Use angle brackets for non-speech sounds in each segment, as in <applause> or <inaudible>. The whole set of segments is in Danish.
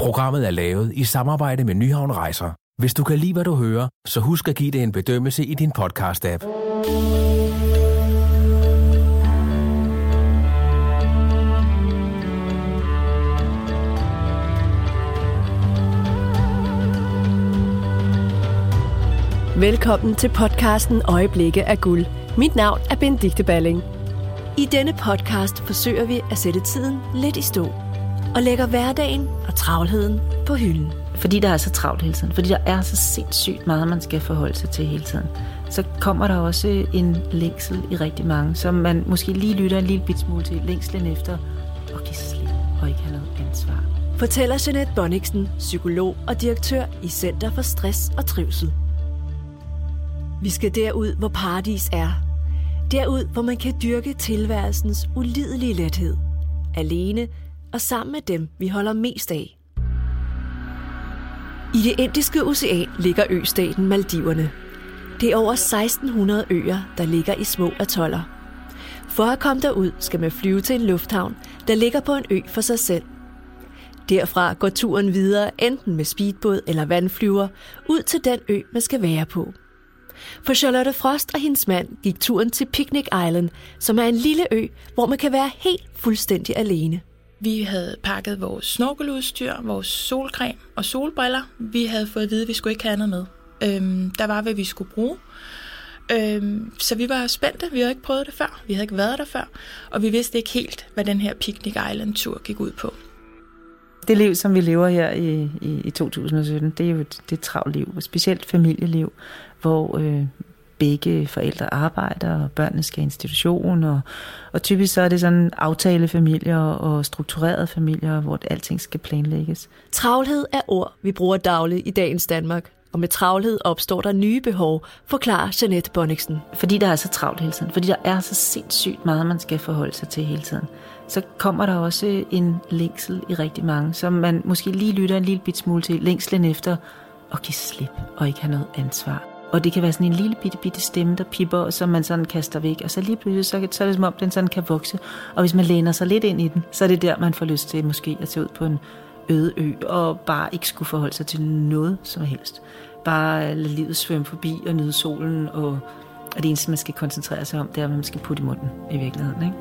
Programmet er lavet i samarbejde med Nyhavn Rejser. Hvis du kan lide, hvad du hører, så husk at give det en bedømmelse i din podcast-app. Velkommen til podcasten Øjeblikke af guld. Mit navn er Benedikte Balling. I denne podcast forsøger vi at sætte tiden lidt i stå og lægger hverdagen og travlheden på hylden. Fordi der er så travlt hele tiden, fordi der er så sindssygt meget, man skal forholde sig til hele tiden, så kommer der også en længsel i rigtig mange, som man måske lige lytter en lille bit smule til, længslen efter at give slip og ikke have noget ansvar. Fortæller Jeanette Bonniksen, psykolog og direktør i Center for Stress og Trivsel. Vi skal derud, hvor paradis er. Derud, hvor man kan dyrke tilværelsens ulidelige lethed. Alene og sammen med dem, vi holder mest af. I det indiske ocean ligger østaten Maldiverne. Det er over 1600 øer, der ligger i små atoller. For at komme derud, skal man flyve til en lufthavn, der ligger på en ø for sig selv. Derfra går turen videre enten med speedbåd eller vandflyver ud til den ø, man skal være på. For Charlotte Frost og hendes mand gik turen til Picnic Island, som er en lille ø, hvor man kan være helt fuldstændig alene. Vi havde pakket vores snorkeludstyr, vores solcreme og solbriller. Vi havde fået at vide, at vi skulle ikke have andet med. Øhm, der var, hvad vi skulle bruge. Øhm, så vi var spændte. Vi havde ikke prøvet det før. Vi havde ikke været der før. Og vi vidste ikke helt, hvad den her Picnic Island-tur gik ud på. Det liv, som vi lever her i, i, i 2017, det er jo et, det er et travlt liv, specielt familieliv, hvor øh, begge forældre arbejder, og børnene skal i institution, og, og typisk så er det sådan aftalefamilier og strukturerede familier, hvor alting skal planlægges. Travlhed er ord, vi bruger dagligt i dagens Danmark. Og med travlhed opstår der nye behov, forklarer Jeanette Bonniksen. Fordi der er så travlt hele tiden, fordi der er så sindssygt meget, man skal forholde sig til hele tiden, så kommer der også en længsel i rigtig mange, som man måske lige lytter en lille bit smule til, længslen efter at give slip og ikke have noget ansvar. Og det kan være sådan en lille bitte, bitte stemme, der pipper, som man sådan kaster væk. Og så lige pludselig, så, så er det som om, den sådan kan vokse. Og hvis man læner sig lidt ind i den, så er det der, man får lyst til måske at tage ud på en øde ø, og bare ikke skulle forholde sig til noget som helst. Bare lade livet svømme forbi og nyde solen, og, og det eneste, man skal koncentrere sig om, det er, hvad man skal putte i munden i virkeligheden. Ikke?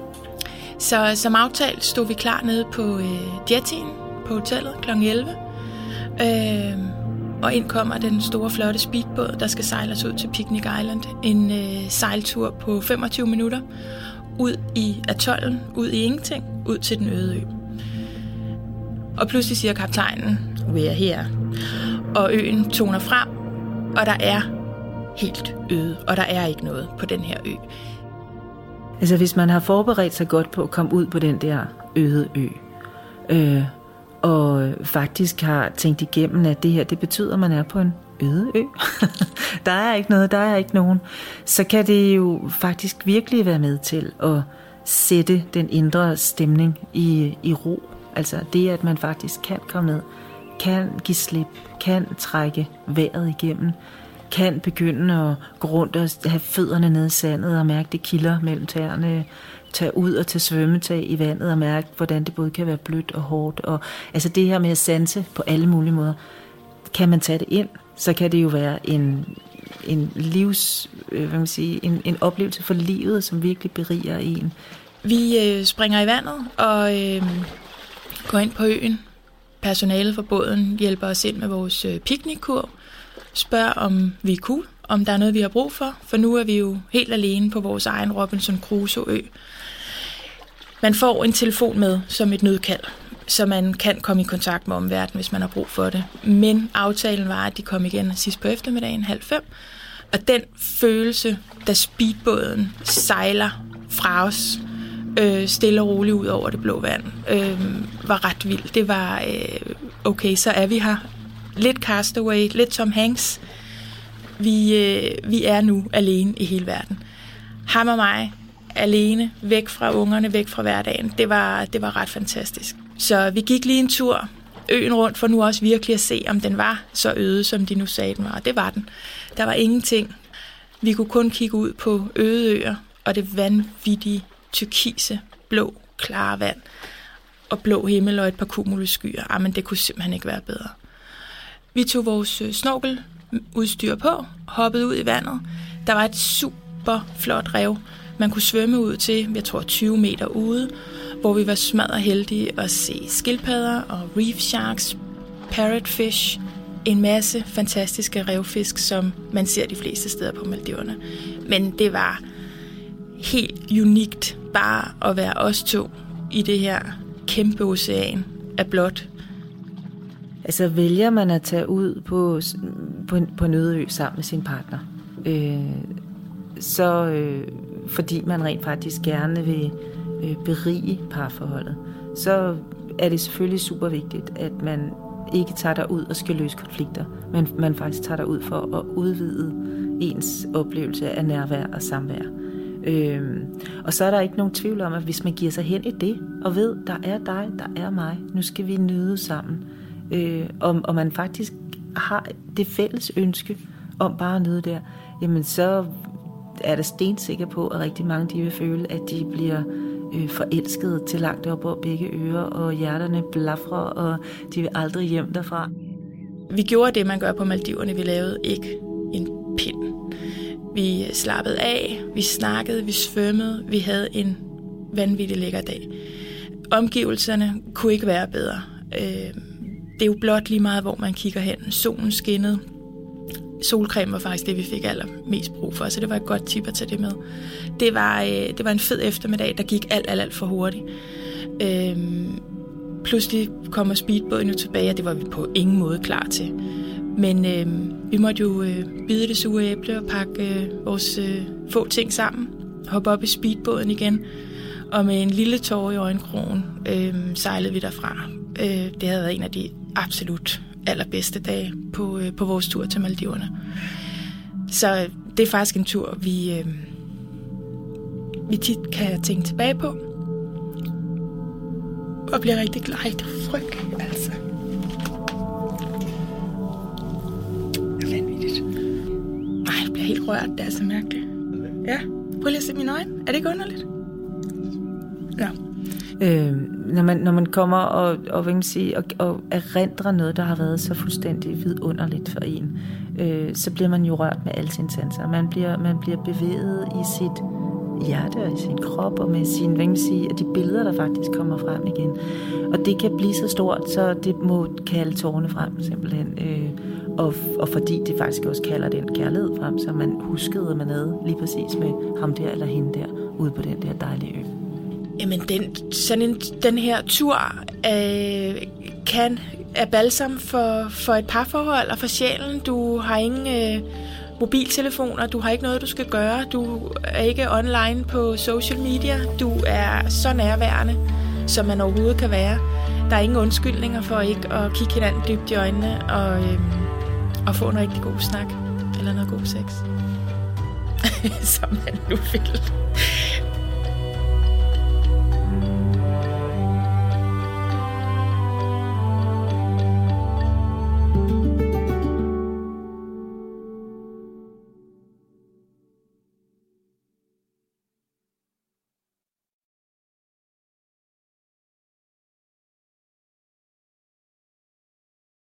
Så som aftalt stod vi klar nede på øh, jetien på hotellet kl. 11. Øh, og ind kommer den store, flotte speedbåd, der skal sejle os ud til Picnic Island. En øh, sejltur på 25 minutter. Ud i atollen, ud i ingenting, ud til den øde ø. Og pludselig siger kaptajnen, vi er her. Og øen toner frem, og der er helt øde, og der er ikke noget på den her ø. Altså hvis man har forberedt sig godt på at komme ud på den der øde ø, øh, og faktisk har tænkt igennem, at det her, det betyder, at man er på en øde ø. <laughs> der er ikke noget, der er ikke nogen. Så kan det jo faktisk virkelig være med til at sætte den indre stemning i, i ro. Altså det, at man faktisk kan komme ned, kan give slip, kan trække vejret igennem, kan begynde at gå rundt og have fødderne nede i sandet og mærke, det kilder mellem tæerne, tage ud og tage svømmetag i vandet og mærke, hvordan det både kan være blødt og hårdt. Og, altså det her med at sanse på alle mulige måder. Kan man tage det ind, så kan det jo være en, en livs, øh, hvad man sige, en, en oplevelse for livet, som virkelig beriger en. Vi øh, springer i vandet og øh, går ind på øen. Personalet for båden hjælper os ind med vores øh, piknikkur. Spørger, om vi er cool, om der er noget, vi har brug for, for nu er vi jo helt alene på vores egen Robinson Crusoe-ø. Man får en telefon med som et nødkald, så man kan komme i kontakt med omverdenen, hvis man har brug for det. Men aftalen var, at de kom igen sidst på eftermiddagen, halv fem. Og den følelse, da speedbåden sejler fra os, øh, stille og roligt ud over det blå vand, øh, var ret vild. Det var, øh, okay, så er vi her. Lidt Castaway, lidt Tom Hanks. Vi, øh, vi er nu alene i hele verden. Ham og mig, alene, væk fra ungerne, væk fra hverdagen. Det var, det var ret fantastisk. Så vi gik lige en tur øen rundt for nu også virkelig at se, om den var så øde, som de nu sagde, den var. Og det var den. Der var ingenting. Vi kunne kun kigge ud på øde øer og det vanvittige, turkise, blå, klare vand. og blå himmel og et par cumulusskyer. Ah, men det kunne simpelthen ikke være bedre. Vi tog vores øh, snorkel udstyr på, hoppede ud i vandet. Der var et super flot rev, man kunne svømme ud til, jeg tror 20 meter ude, hvor vi var smadret heldige at se skildpadder og reef sharks, parrotfish, en masse fantastiske revfisk, som man ser de fleste steder på Maldiverne. Men det var helt unikt bare at være os to i det her kæmpe ocean af blåt. Altså vælger man at tage ud på, på, på en øde ø sammen med sin partner, øh, så øh, fordi man rent faktisk gerne vil øh, berige parforholdet, så er det selvfølgelig super vigtigt, at man ikke tager dig ud og skal løse konflikter, men man faktisk tager dig ud for at udvide ens oplevelse af nærvær og samvær. Øhm, og så er der ikke nogen tvivl om, at hvis man giver sig hen i det, og ved, der er dig, der er mig, nu skal vi nyde sammen, øh, øh, og, og man faktisk har det fælles ønske om bare at nyde der, jamen så er der stensikker på, at rigtig mange de vil føle, at de bliver øh, forelskede til langt op over begge ører, og hjerterne blafrer, og de vil aldrig hjem derfra. Vi gjorde det, man gør på Maldiverne. Vi lavede ikke en pind. Vi slappede af, vi snakkede, vi svømmede, vi havde en vanvittig lækker dag. Omgivelserne kunne ikke være bedre. Øh, det er jo blot lige meget, hvor man kigger hen. Solen skinnede. Solcreme var faktisk det, vi fik allermest brug for, så det var et godt tip at tage det med. Det var, øh, det var en fed eftermiddag, der gik alt, alt, alt for hurtigt. Øh, pludselig kommer speedbåden jo tilbage, og det var vi på ingen måde klar til. Men øh, vi måtte jo øh, bide det sure æble og pakke øh, vores øh, få ting sammen, hoppe op i speedbåden igen, og med en lille tår i øjenkrogen øh, sejlede vi derfra. Øh, det havde været en af de absolut allerbedste dage på, øh, på vores tur til Maldiverne. Så øh, det er faktisk en tur, vi, øh, vi tit kan tænke tilbage på. Og bliver rigtig glad. Ej, det er frygt, altså. helt rørt. Det er så mærkeligt. Ja, prøv lige at se mine øjne. Er det ikke underligt? Ja. Øh, når, man, når man kommer og, og, hvad kan sige, og, og erindrer noget, der har været så fuldstændig vidunderligt for en, øh, så bliver man jo rørt med alle sine sanser. Man bliver, man bliver bevæget i sit hjerte og i sin krop og med sin, hvad kan sige, de billeder, der faktisk kommer frem igen. Og det kan blive så stort, så det må kalde tårne frem simpelthen. Øh, og, og fordi det faktisk også kalder den kærlighed frem, så man huskede, man havde lige præcis med ham der eller hende der, ude på den der dejlige ø. Jamen, den, sådan en, den her tur øh, kan er balsam for, for et parforhold og for sjælen. Du har ingen øh, mobiltelefoner, du har ikke noget, du skal gøre, du er ikke online på social media, du er så nærværende, som man overhovedet kan være. Der er ingen undskyldninger for ikke at kigge hinanden dybt i øjnene og... Øh, og få en rigtig god snak, eller noget god sex. <laughs> Som man nu vil.